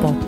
pop.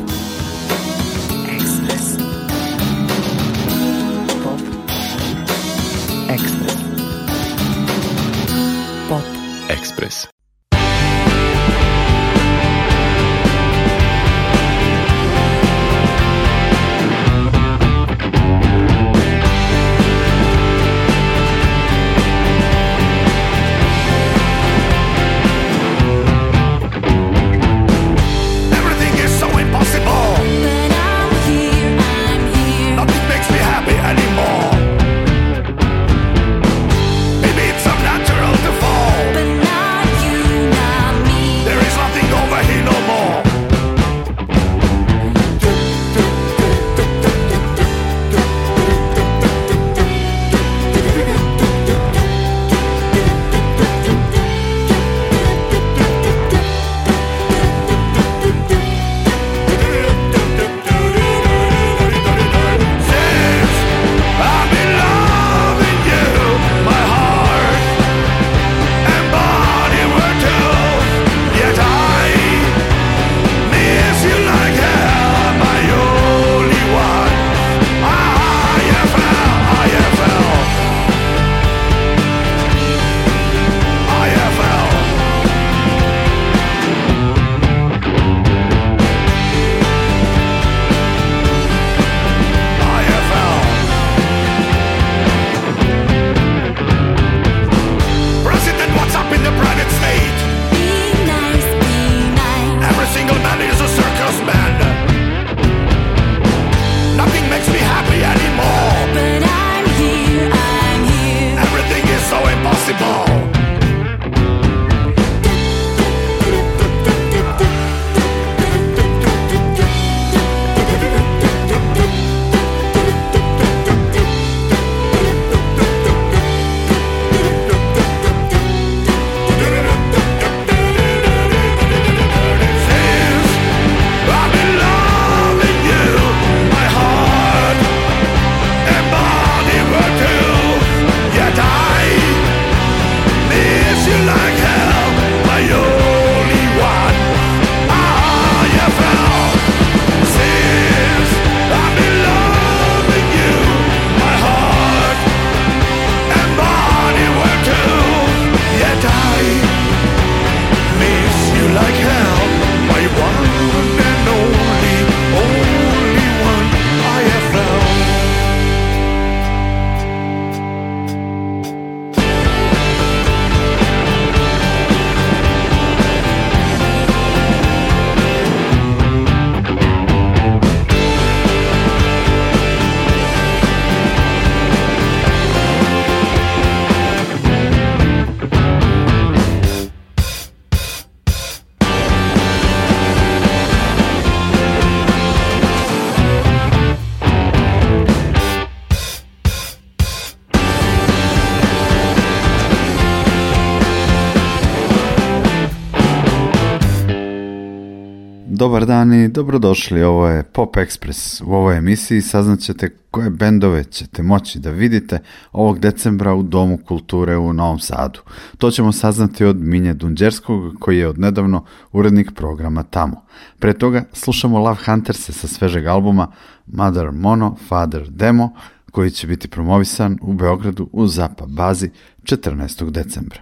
Dobar dan i dobrodošli, ovo je Pop Express. U ovoj emisiji saznaćete koje bendove ćete moći da vidite ovog decembra u Domu kulture u Novom Sadu. To ćemo saznati od Minje Dunđerskog, koji je odnedavno urednik programa tamo. Pre toga slušamo Love Hunters sa svežeg albuma Mother Mono, Father Demo, koji će biti promovisan u Beogradu u Zapa bazi 14. decembra.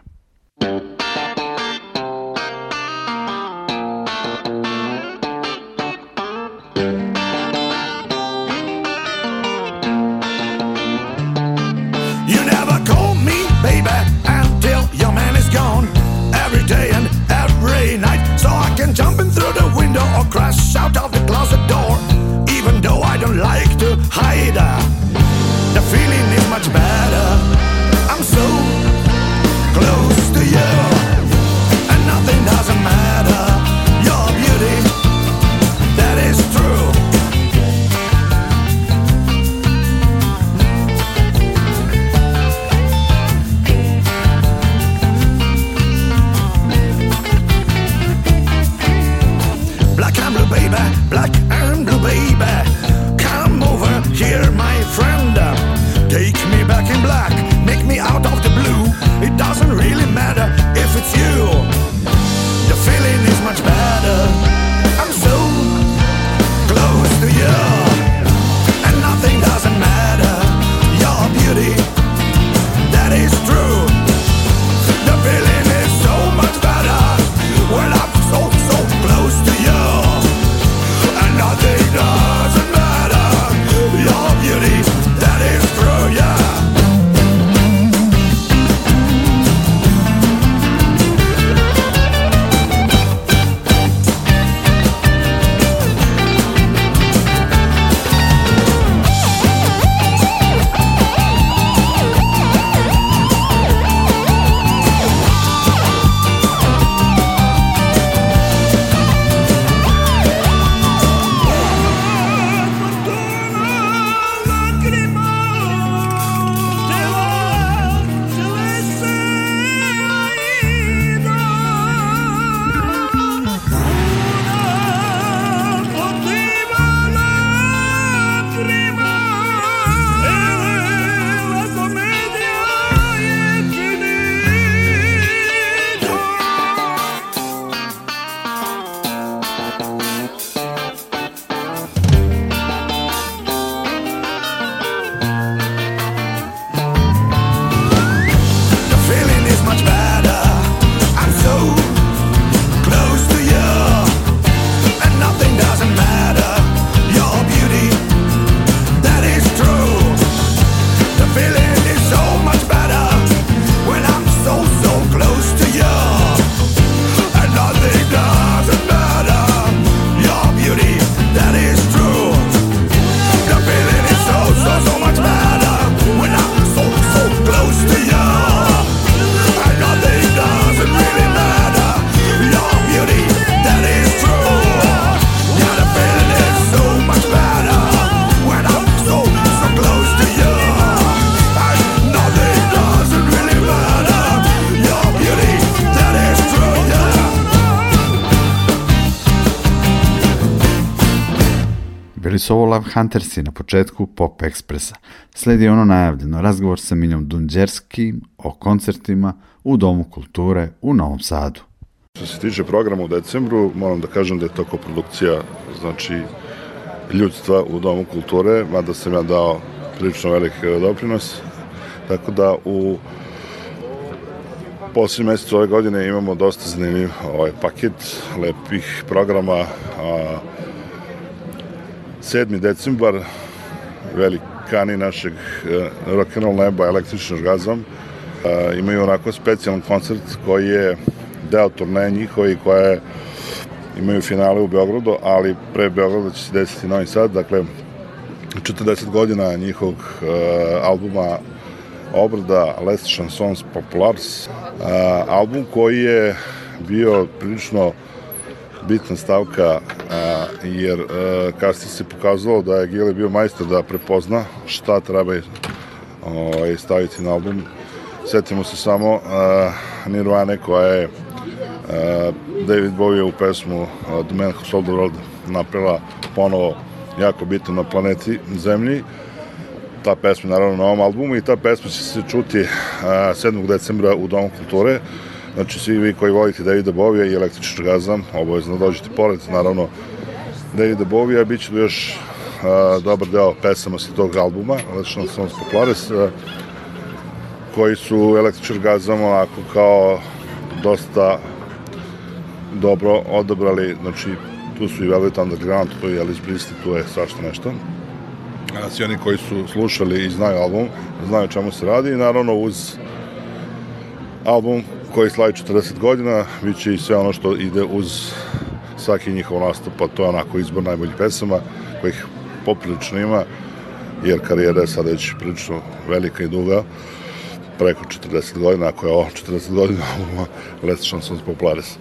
Ovo Love Huntersi na početku Pop Ekspresa. Sledi ono najavljeno, razgovor sa Miljom Dunđerskim o koncertima u Domu kulture u Novom Sadu. Što se tiče programa u decembru, moram da kažem da je to koprodukcija znači, ljudstva u Domu kulture, mada sam ja dao prilično velik doprinos. Tako da u posljednjem mesecu ove godine imamo dosta zanimljiv ovaj paket lepih programa. A, 7. decembar, velikani našeg eh, rock'n'roll neba, električni orgazam, a, imaju onako specijalan koncert koji je deo turneje njihove i koja je imaju finale u Beogradu, ali pre Beograda će se desiti Novi Sad, dakle 40 godina njihovog uh, albuma obrada Les Chansons Populars, uh, album koji je bio prilično bitna stavka uh, jer uh, kasnije se pokazalo da je Gile bio majstor da prepozna šta treba ovaj, staviti na album. Setimo se samo uh, Nirvane koja je uh, David Bowie u pesmu uh, The Man Who Sold the World napravila ponovo jako bitno na planeti Zemlji. Ta pesma naravno na ovom albumu i ta pesma će se čuti a, 7. decembra u Domu kulture. Znači svi vi koji volite Davida Bovija i električni orgazam, obavezno dođete pored, naravno Davida Bovija, bit će tu još a, dobar deo pesama sa tog albuma, Električni Sons Populares, a, koji su električni orgazam onako kao dosta dobro odabrali, znači tu su i Velvet Underground, tu je Alice Priestley, tu je svašta nešto. A svi oni koji su slušali i znaju album, znaju čemu se radi i naravno uz album koji slavi 40 godina, bit će i sve ono što ide uz svaki njihov nastup, pa to je onako izbor najboljih pesama, kojih poprilično ima, jer karijera je sad već prilično velika i duga, preko 40 godina, ako je ovo 40 godina albuma Let's Chansons Populares.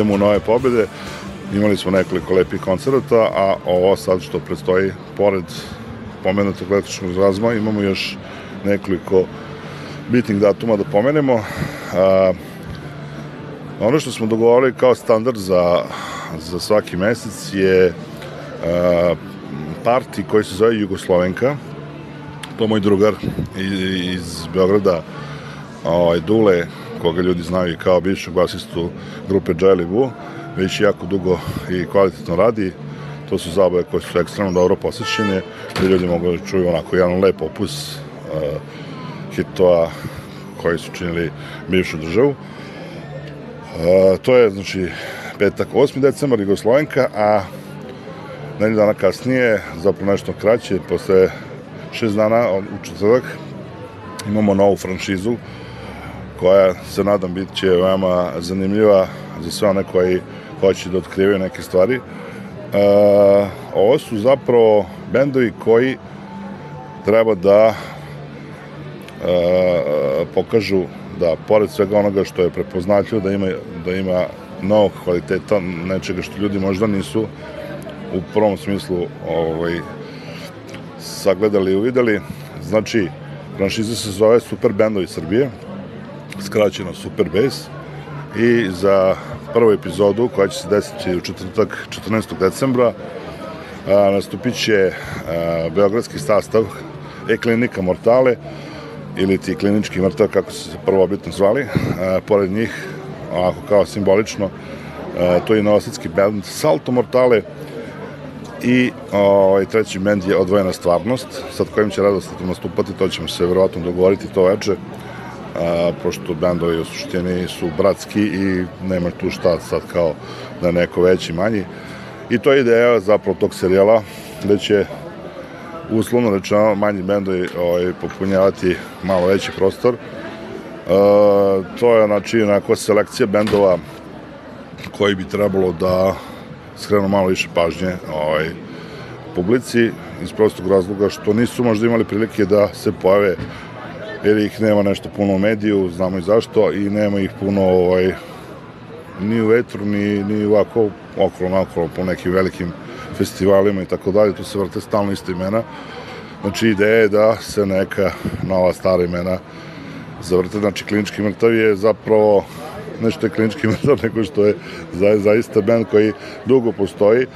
Idemo u nove pobede. Imali smo nekoliko lepih koncerta, a ovo sad što predstoji, pored pomenutog električnog razma, imamo još nekoliko bitnih datuma da pomenemo. A, ono što smo dogovorili kao standard za, za svaki mesec je a, parti koji se zove Jugoslovenka. To moj drugar i- iz Beograda, ovaj, Dule, koga ljudi znaju kao bivšeg basistu grupe Jelly Boo, već jako dugo i kvalitetno radi. To su zabave koje su ekstremno dobro posjećene, gde ljudi mogu da čuju onako jedan lep opus uh, hitova koji su činili bivšu državu. Uh, to je, znači, petak 8. decembar, Jugoslovenka, a nedelju dana kasnije, zapravo nešto kraće, posle šest dana u četvrtak, imamo novu franšizu koja se nadam bit će veoma zanimljiva za sve one koji hoće da otkrivaju neke stvari. E, ovo su zapravo bendovi koji treba da e, pokažu da pored svega onoga što je prepoznatljivo da ima, da ima novog kvaliteta, nečega što ljudi možda nisu u prvom smislu ovaj, sagledali i uvideli. Znači, franšiza se zove Super Bendovi Srbije, skraćeno Super Bass i za prvu epizodu koja će se desiti u četvrtak 14. decembra a, nastupit će a, beogradski sastav E-klinika Mortale ili ti klinički mrtav kako se prvobitno zvali a, pored njih ovako kao simbolično a, to je novosadski band Salto Mortale i ovaj, treći bend je Odvojena stvarnost sad kojim će radosno nastupati to ćemo se verovatno dogovoriti to veče a, pošto bendovi u suštini su bratski i nema tu šta sad kao da neko veći manji. I to je ideja zapravo tog serijala da će uslovno rečeno manji bendovi ovaj, popunjavati malo veći prostor. E, to je znači onako selekcija bendova koji bi trebalo da skrenu malo više pažnje ovaj, publici iz prostog razloga što nisu možda imali prilike da se pojave jer ih nema nešto puno u mediju, znamo i zašto, i nema ih puno ovaj, ni u vetru, ni, ni ovako okolo nakolo po nekim velikim festivalima i tako dalje, tu se vrte stalno iste imena. Znači ideja je da se neka nova stara imena zavrte, znači klinički mrtav je zapravo nešto je klinički mrtav nego što je za, zaista band koji dugo postoji.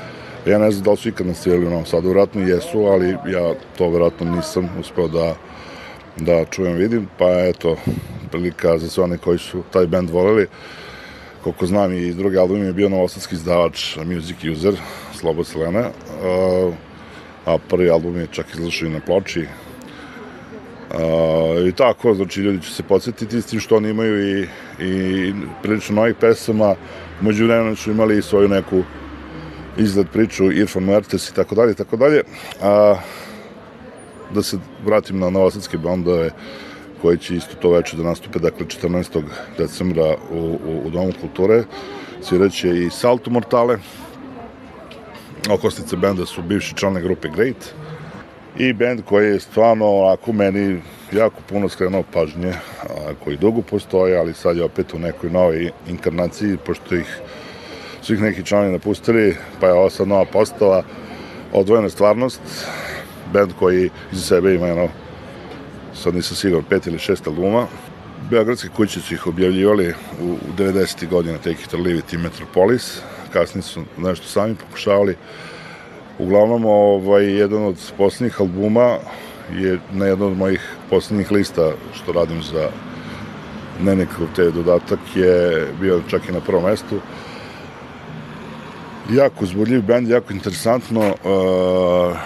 Ja ne znam da li su ikad nasvirali u Novom Sadu, vjerojatno jesu, ali ja to vjerojatno nisam uspeo da da čujem, vidim, pa eto, prilika za sve one koji su taj band voleli. Koliko znam i drugi album je bio novosadski izdavač Music User, Slobo Selena, a, prvi album je čak izlašao i na ploči. I tako, znači ljudi će se podsjetiti s tim što oni imaju i, i prilično novih pesama, među vremenu su imali i svoju neku izgled priču Irfan Mertes i tako dalje, tako dalje. Da se vratim na novosadske bandove koji će isto to veče da nastupe, dakle 14. decembra u, u, u Domu kulture. Sviraće i Salto Mortale, okosnice benda su bivši člane grupe Great i bend koji je stvarno onako meni jako puno skrenuo pažnje, a, koji dugo postoje, ali sad je opet u nekoj novoj inkarnaciji, pošto ih svih neki člani napustili, pa je ovo sad nova postava, odvojena stvarnost, band koji iza sebe ima jedno, sad nisam siguran, pet ili šest albuma. Beogradske kuće su ih objavljivali u, u 90. godina Take It or Leave It i Metropolis, kasnije su nešto sami pokušavali. Uglavnom, ovaj, jedan od poslednjih albuma je na jednom od mojih poslednjih lista što radim za Dnevnikov te dodatak je bio čak i na prvom mestu. Jako uzbudljiv band, jako interesantno. Uh,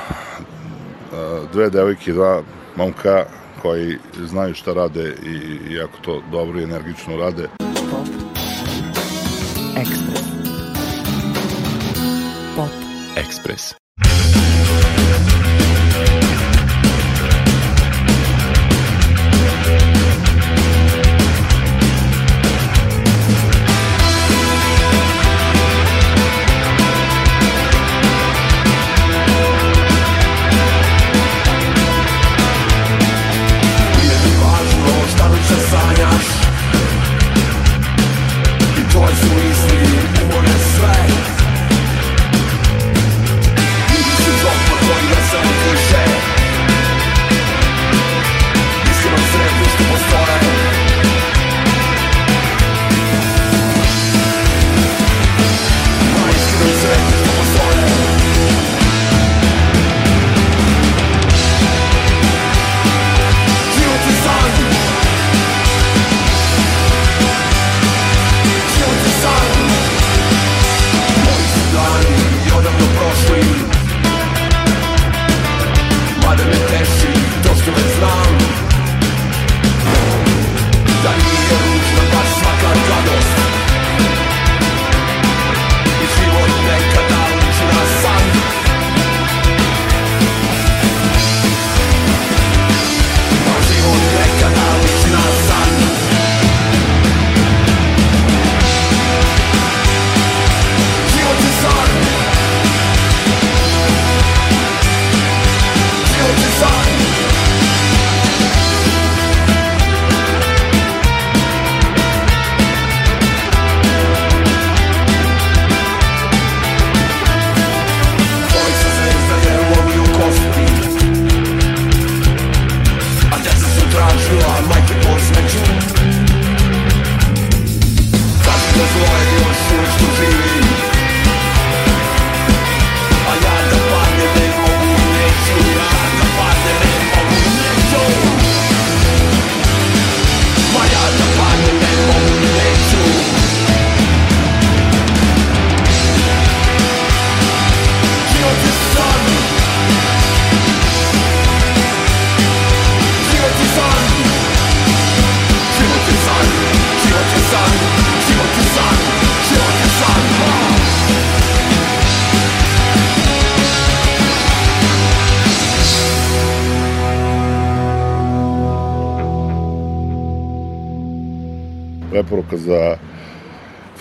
dve devojke i dva momka koji znaju šta rade i, jako to dobro i energično rade. Ekspres. Pop. Ekspres.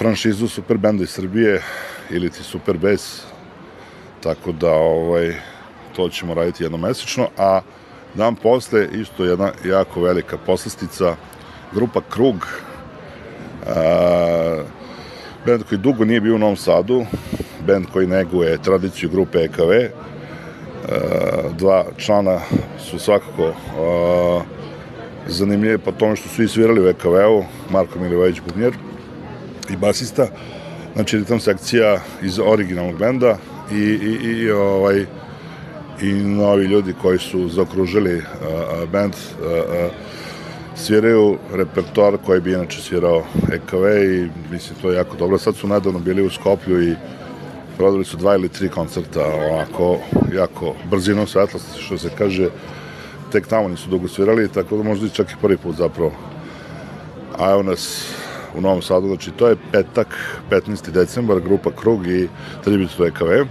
Franšizu Super Benda iz Srbije ili ti Super Bass, tako da ovaj, to ćemo raditi jednomesečno, a dan posle isto jedna jako velika poslastica, grupa Krug, a, bend koji dugo nije bio u Novom Sadu, bend koji neguje tradiciju grupe EKV, a, dva člana su svakako a, zanimljivi po tome što su i svirali u EKV-u, Marko Milivojević Bubnjer i basista, znači ritam sekcija iz originalnog benda i, i, i ovaj i novi ljudi koji su zaokružili a, a, band a, a, sviraju repertoar koji bi inače svirao EKV i mislim to je jako dobro. Sad su nedavno bili u Skoplju i prodali su dva ili tri koncerta onako jako brzinom svetlosti što se kaže. Tek tamo nisu dugo svirali tako da možda i čak i prvi put zapravo. A evo nas u Novom Sadu znači to je petak 15. decembar grupa Krug i Tributu EKV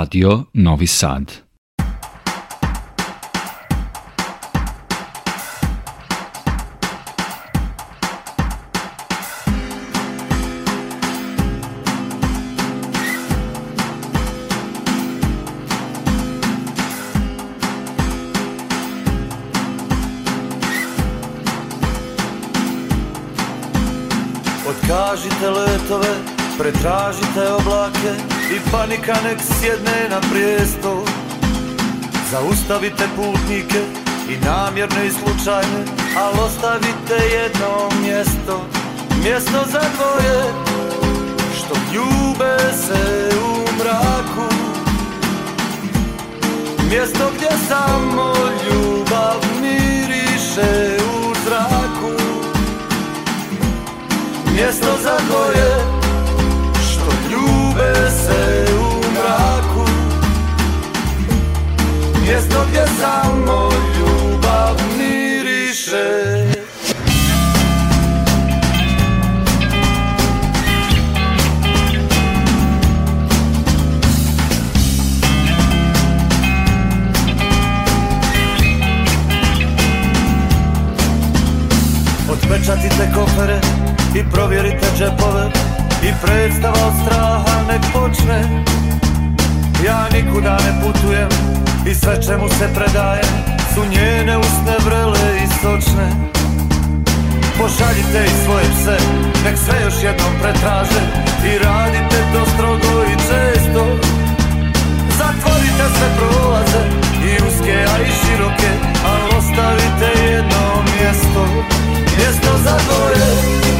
Radio Novi Sad. Panika nek sjedne na prijesto. Zaustavite putnike i namjerne i slučajne, ali ostavite jedno mjesto, mjesto za dvoje, što ljube se u mraku. Mjesto gdje samo ljubav miriše u zraku Mjesto za ljube se u mraku. Mjesto gdje samo ljubav miriše. Otpečatite kofere i provjerite džepove I predstava od straha nek počne. Ja nikuda ne putujem i sve čemu se predajem Su njene usne vrele i sočne. Pošaljite i svoje pse, nek sve još jednom pretraže I radite to strogo i često. Zatvorite sve prolaze i uske, a i široke Al ostavite jedno mjesto. Mjesto za koje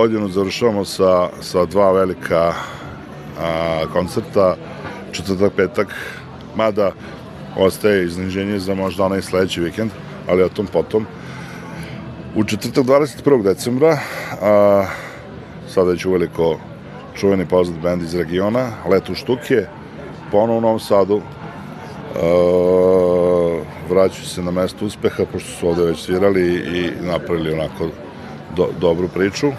godinu završavamo sa, sa dva velika a, koncerta, četvrtak, petak, mada ostaje iznenađenje za možda onaj sledeći vikend, ali o tom potom. U četvrtak 21. decembra, a, sada već uveliko čuveni poznat band iz regiona, Leto u štuke, ponovo u Novom Sadu, Uh, vraćaju se na mesto uspeha pošto su ovde već svirali i napravili onako do, dobru priču uh,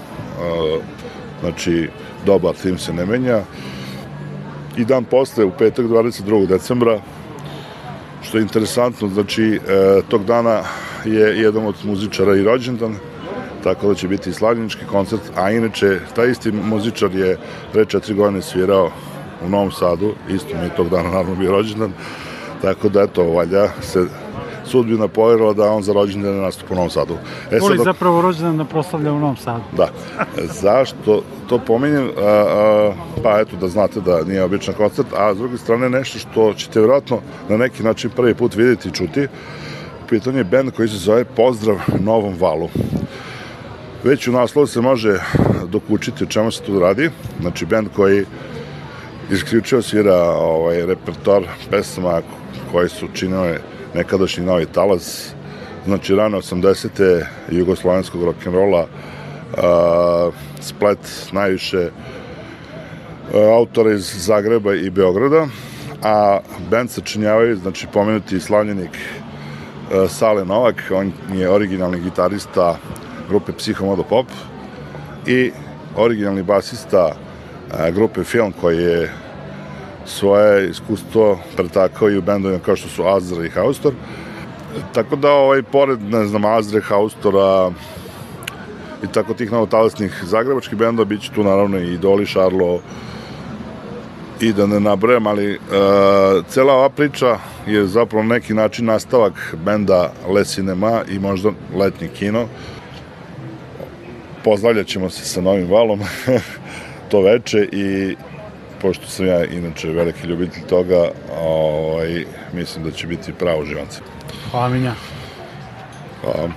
znači dobar tim se ne menja i dan posle u petak 22. decembra što je interesantno znači e, tog dana je jedan od muzičara i rođendan tako da će biti i slavljenički koncert a inače taj isti muzičar je pre četiri godine svirao u Novom Sadu isto mi je tog dana naravno bio rođendan tako da eto valjda se sudbina povjerila da on za rođendan nastupa u Novom Sadu. E, Voli sad, zapravo rođendan da proslavlja u Novom Sadu. Da. Zašto to pominjem? A, a, pa eto da znate da nije običan koncert, a s druge strane nešto što ćete vjerojatno na neki način prvi put vidjeti i čuti. U pitanju je band koji se zove Pozdrav Novom Valu. Već u naslovu se može dokučiti o čemu se tu radi. Znači, band koji isključivo svira ovaj, repertoar pesama koje su činile nekadašnji novi talas. Znači, rano 80. jugoslovenskog rock'n'rolla, uh, splet najviše uh, autora iz Zagreba i Beograda, a band sačinjavaju, znači, pomenuti slavljenik uh, Sale Novak, on je originalni gitarista grupe Psihomodo Pop i originalni basista a, grupe Film koji je svoje iskustvo pretakao i u bendovima kao što su Azra i Haustor. Tako da, ovaj, pored, ne znam, Azre, Haustora i tako tih novotalasnih zagrebačkih bendova, bit će tu naravno i Idoli, Šarlo i da ne nabrajam, ali uh, cela ova priča je zapravo neki način nastavak benda Le Cinema i možda letnji kino. Pozdravljat ćemo se sa novim valom to veče i pošto sam ja inače veliki ljubitelj toga, ovaj, mislim da će biti pravo živance. Hvala Minja. Hvala.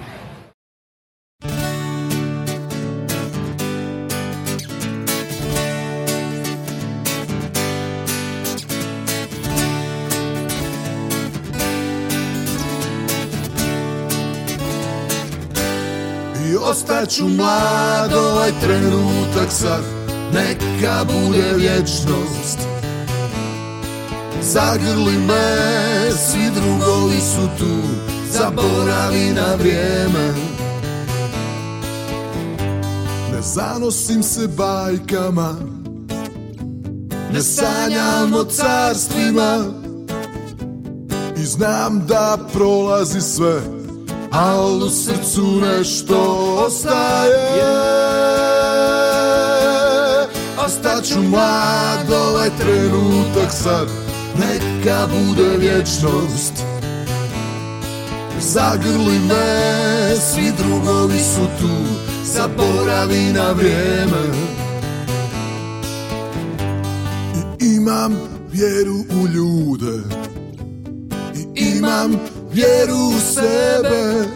I ostaću mlad ovaj trenutak sad Neka bude vječnost. Zagrli me, svi drugovi su tu Zaboravi na vrijeme. Ne zanosim se bajkama Ne sanjam o carstvima. I znam da prolazi sve Al u srcu nešto ostaje Ostaću mlad ovaj trenutak sad. Neka bude vječnost. Zagrli me, svi drugovi su tu. Zaboravi na vrijeme. I imam vjeru u ljude. I imam vjeru u sebe.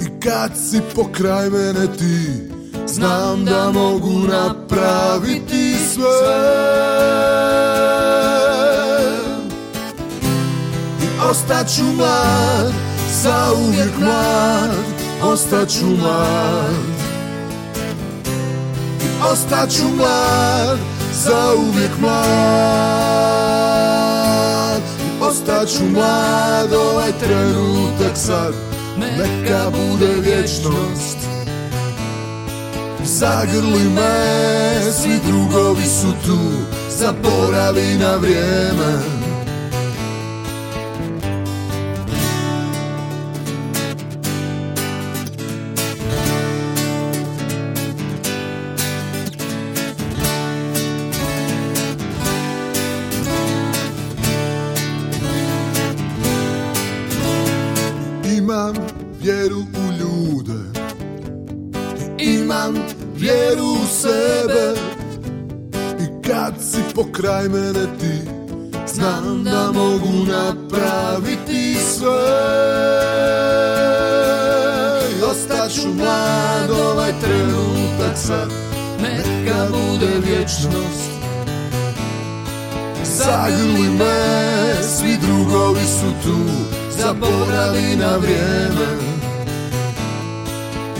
I kad si pokraj mene ti Znam da mogu napraviti sve I ostaću mlad, zauvijek mlad Ostaću mlad I ostaću mlad, zauvijek mlad Ostaću mlad ovaj trenutak sad Neka bude vječnost Zagrli me, svi drugovi su tu Zaboravi na vrijeme Zagrli me, svi drugovi su tu Zaboravi na vrijeme.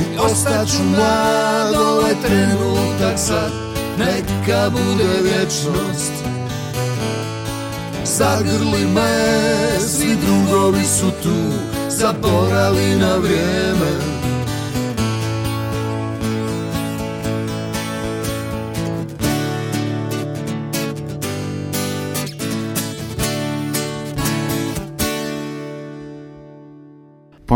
I ostaću mlad ovaj trenutak sad Neka bude vječnost. Zagrli me, svi drugovi su tu Zaboravi na vrijeme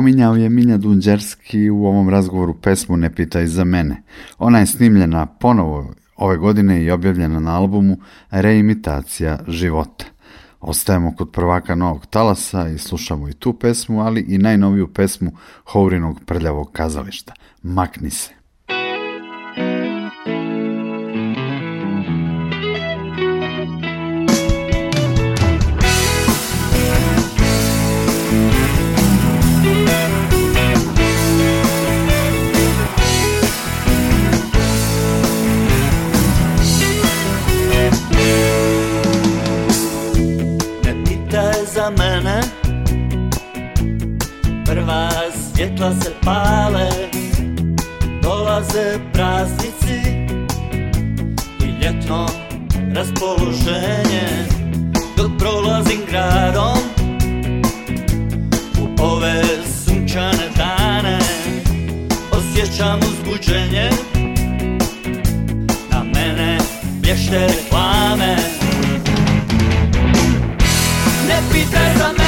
Pominjao je Minja Dunđerski u ovom razgovoru pesmu Ne pitaj za mene. Ona je snimljena ponovo ove godine i objavljena na albumu Reimitacija života. Ostajemo kod prvaka novog talasa i slušamo i tu pesmu, ali i najnoviju pesmu Hourinog prljavog kazališta. Makni se. Svjetla se pale Dolaze praznici I ljetno raspoloženje. Dok prolazim gradom U ove sunčane dane Osjećam uzbuđenje. Na mene blješte reklame. Ne pitaj za mene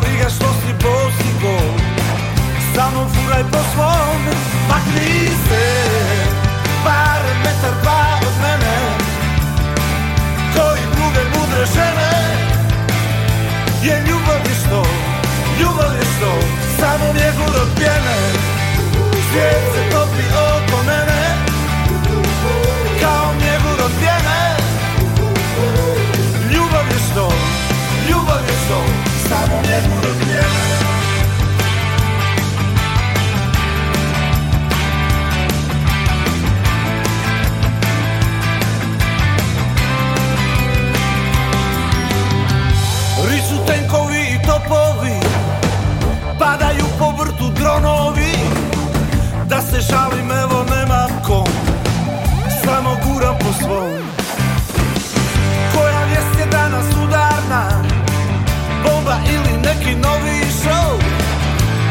Briga što si posigo Samo furaj po svom Makni se Bar metar dva od mene. Koji druge mudre žene. Je ljubav je što, ljubav je što Samo mjehur od pjene. Svijet se topi oko mene. Kao mjehur od pjene. Ljubav je što, ljubav je što Samo pjene Riču tenkovi Padaju dronovi. Da se šalim evo nemam Samo guram po svom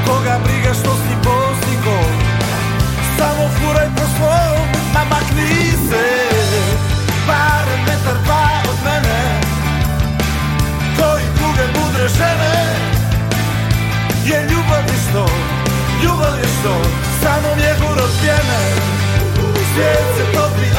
koga briga što si postigo. Samo furaj po svom, ma makni se. Pare metar dva od mene. Koji druge mudre žene? Je ljubav je što, ljubav je što Samo mjegur od Svijet se topi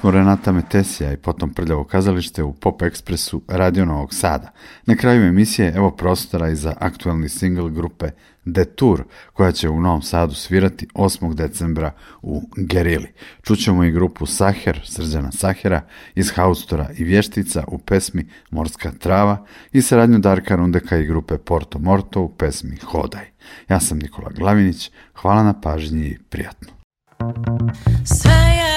smo Renata Metesija i potom Prljavo kazalište u Pop Ekspresu Radio Novog Sada. Na kraju emisije evo prostora i za aktualni single grupe The Tour, koja će u Novom Sadu svirati 8. decembra u Gerili. Čućemo i grupu Saher, Srđana Sahera, iz Haustora i Vještica u pesmi Morska trava i saradnju Darka Rundeka i grupe Porto Morto u pesmi Hodaj. Ja sam Nikola Glavinić, hvala na pažnji i prijatno. Svejedno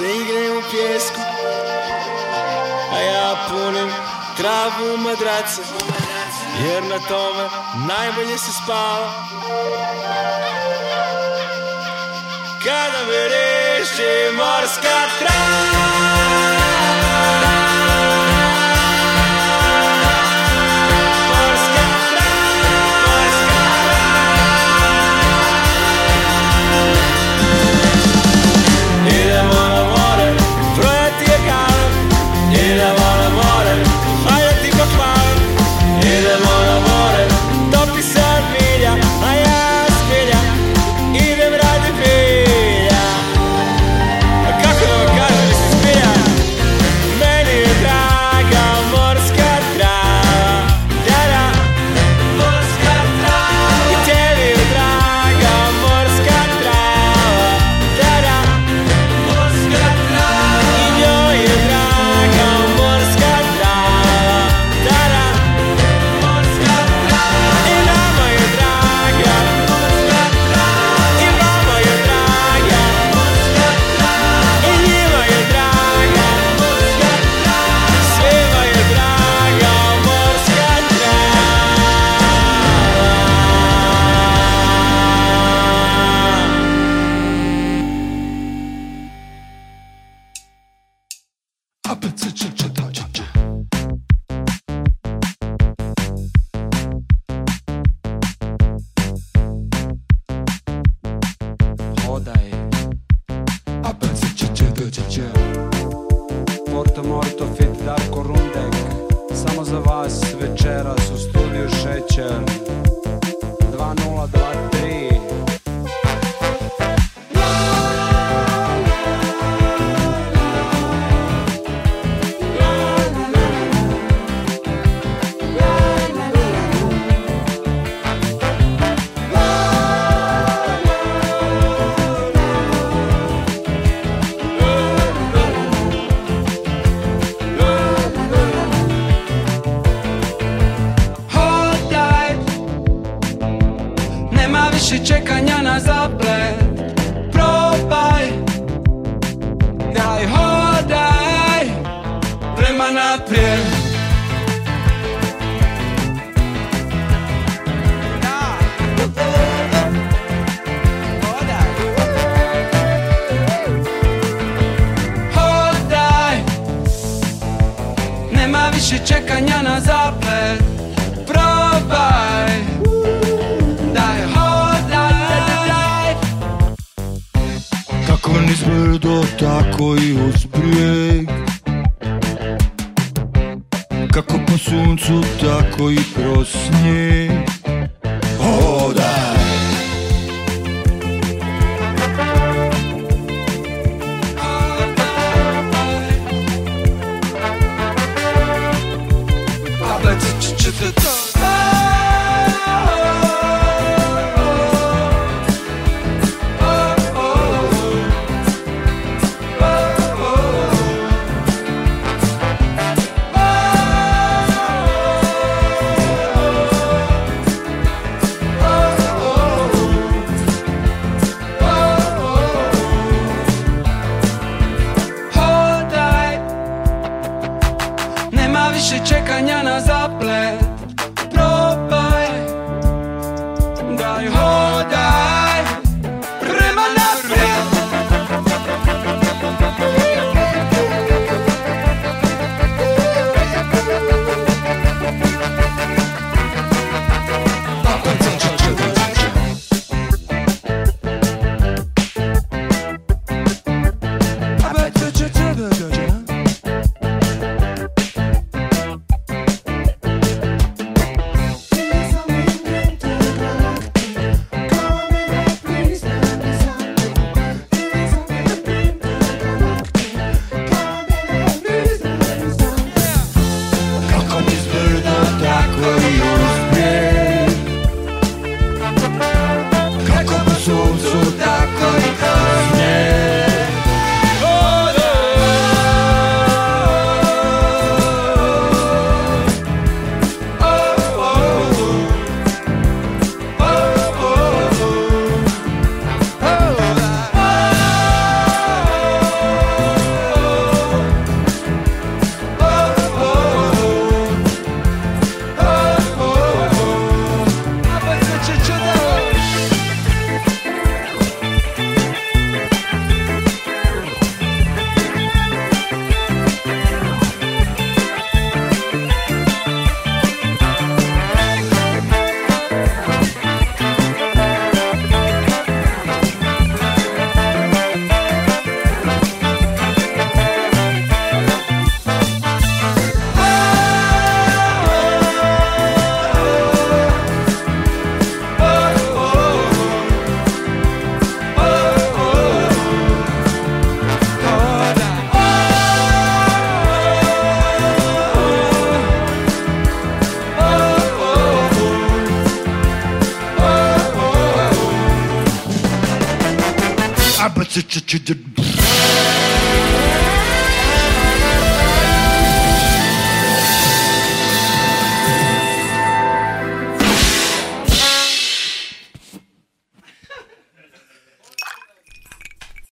se igre u pjesku A ja punim travu u madrace Jer na tome najbolje se spava. Kada me reše morska trava tako i uz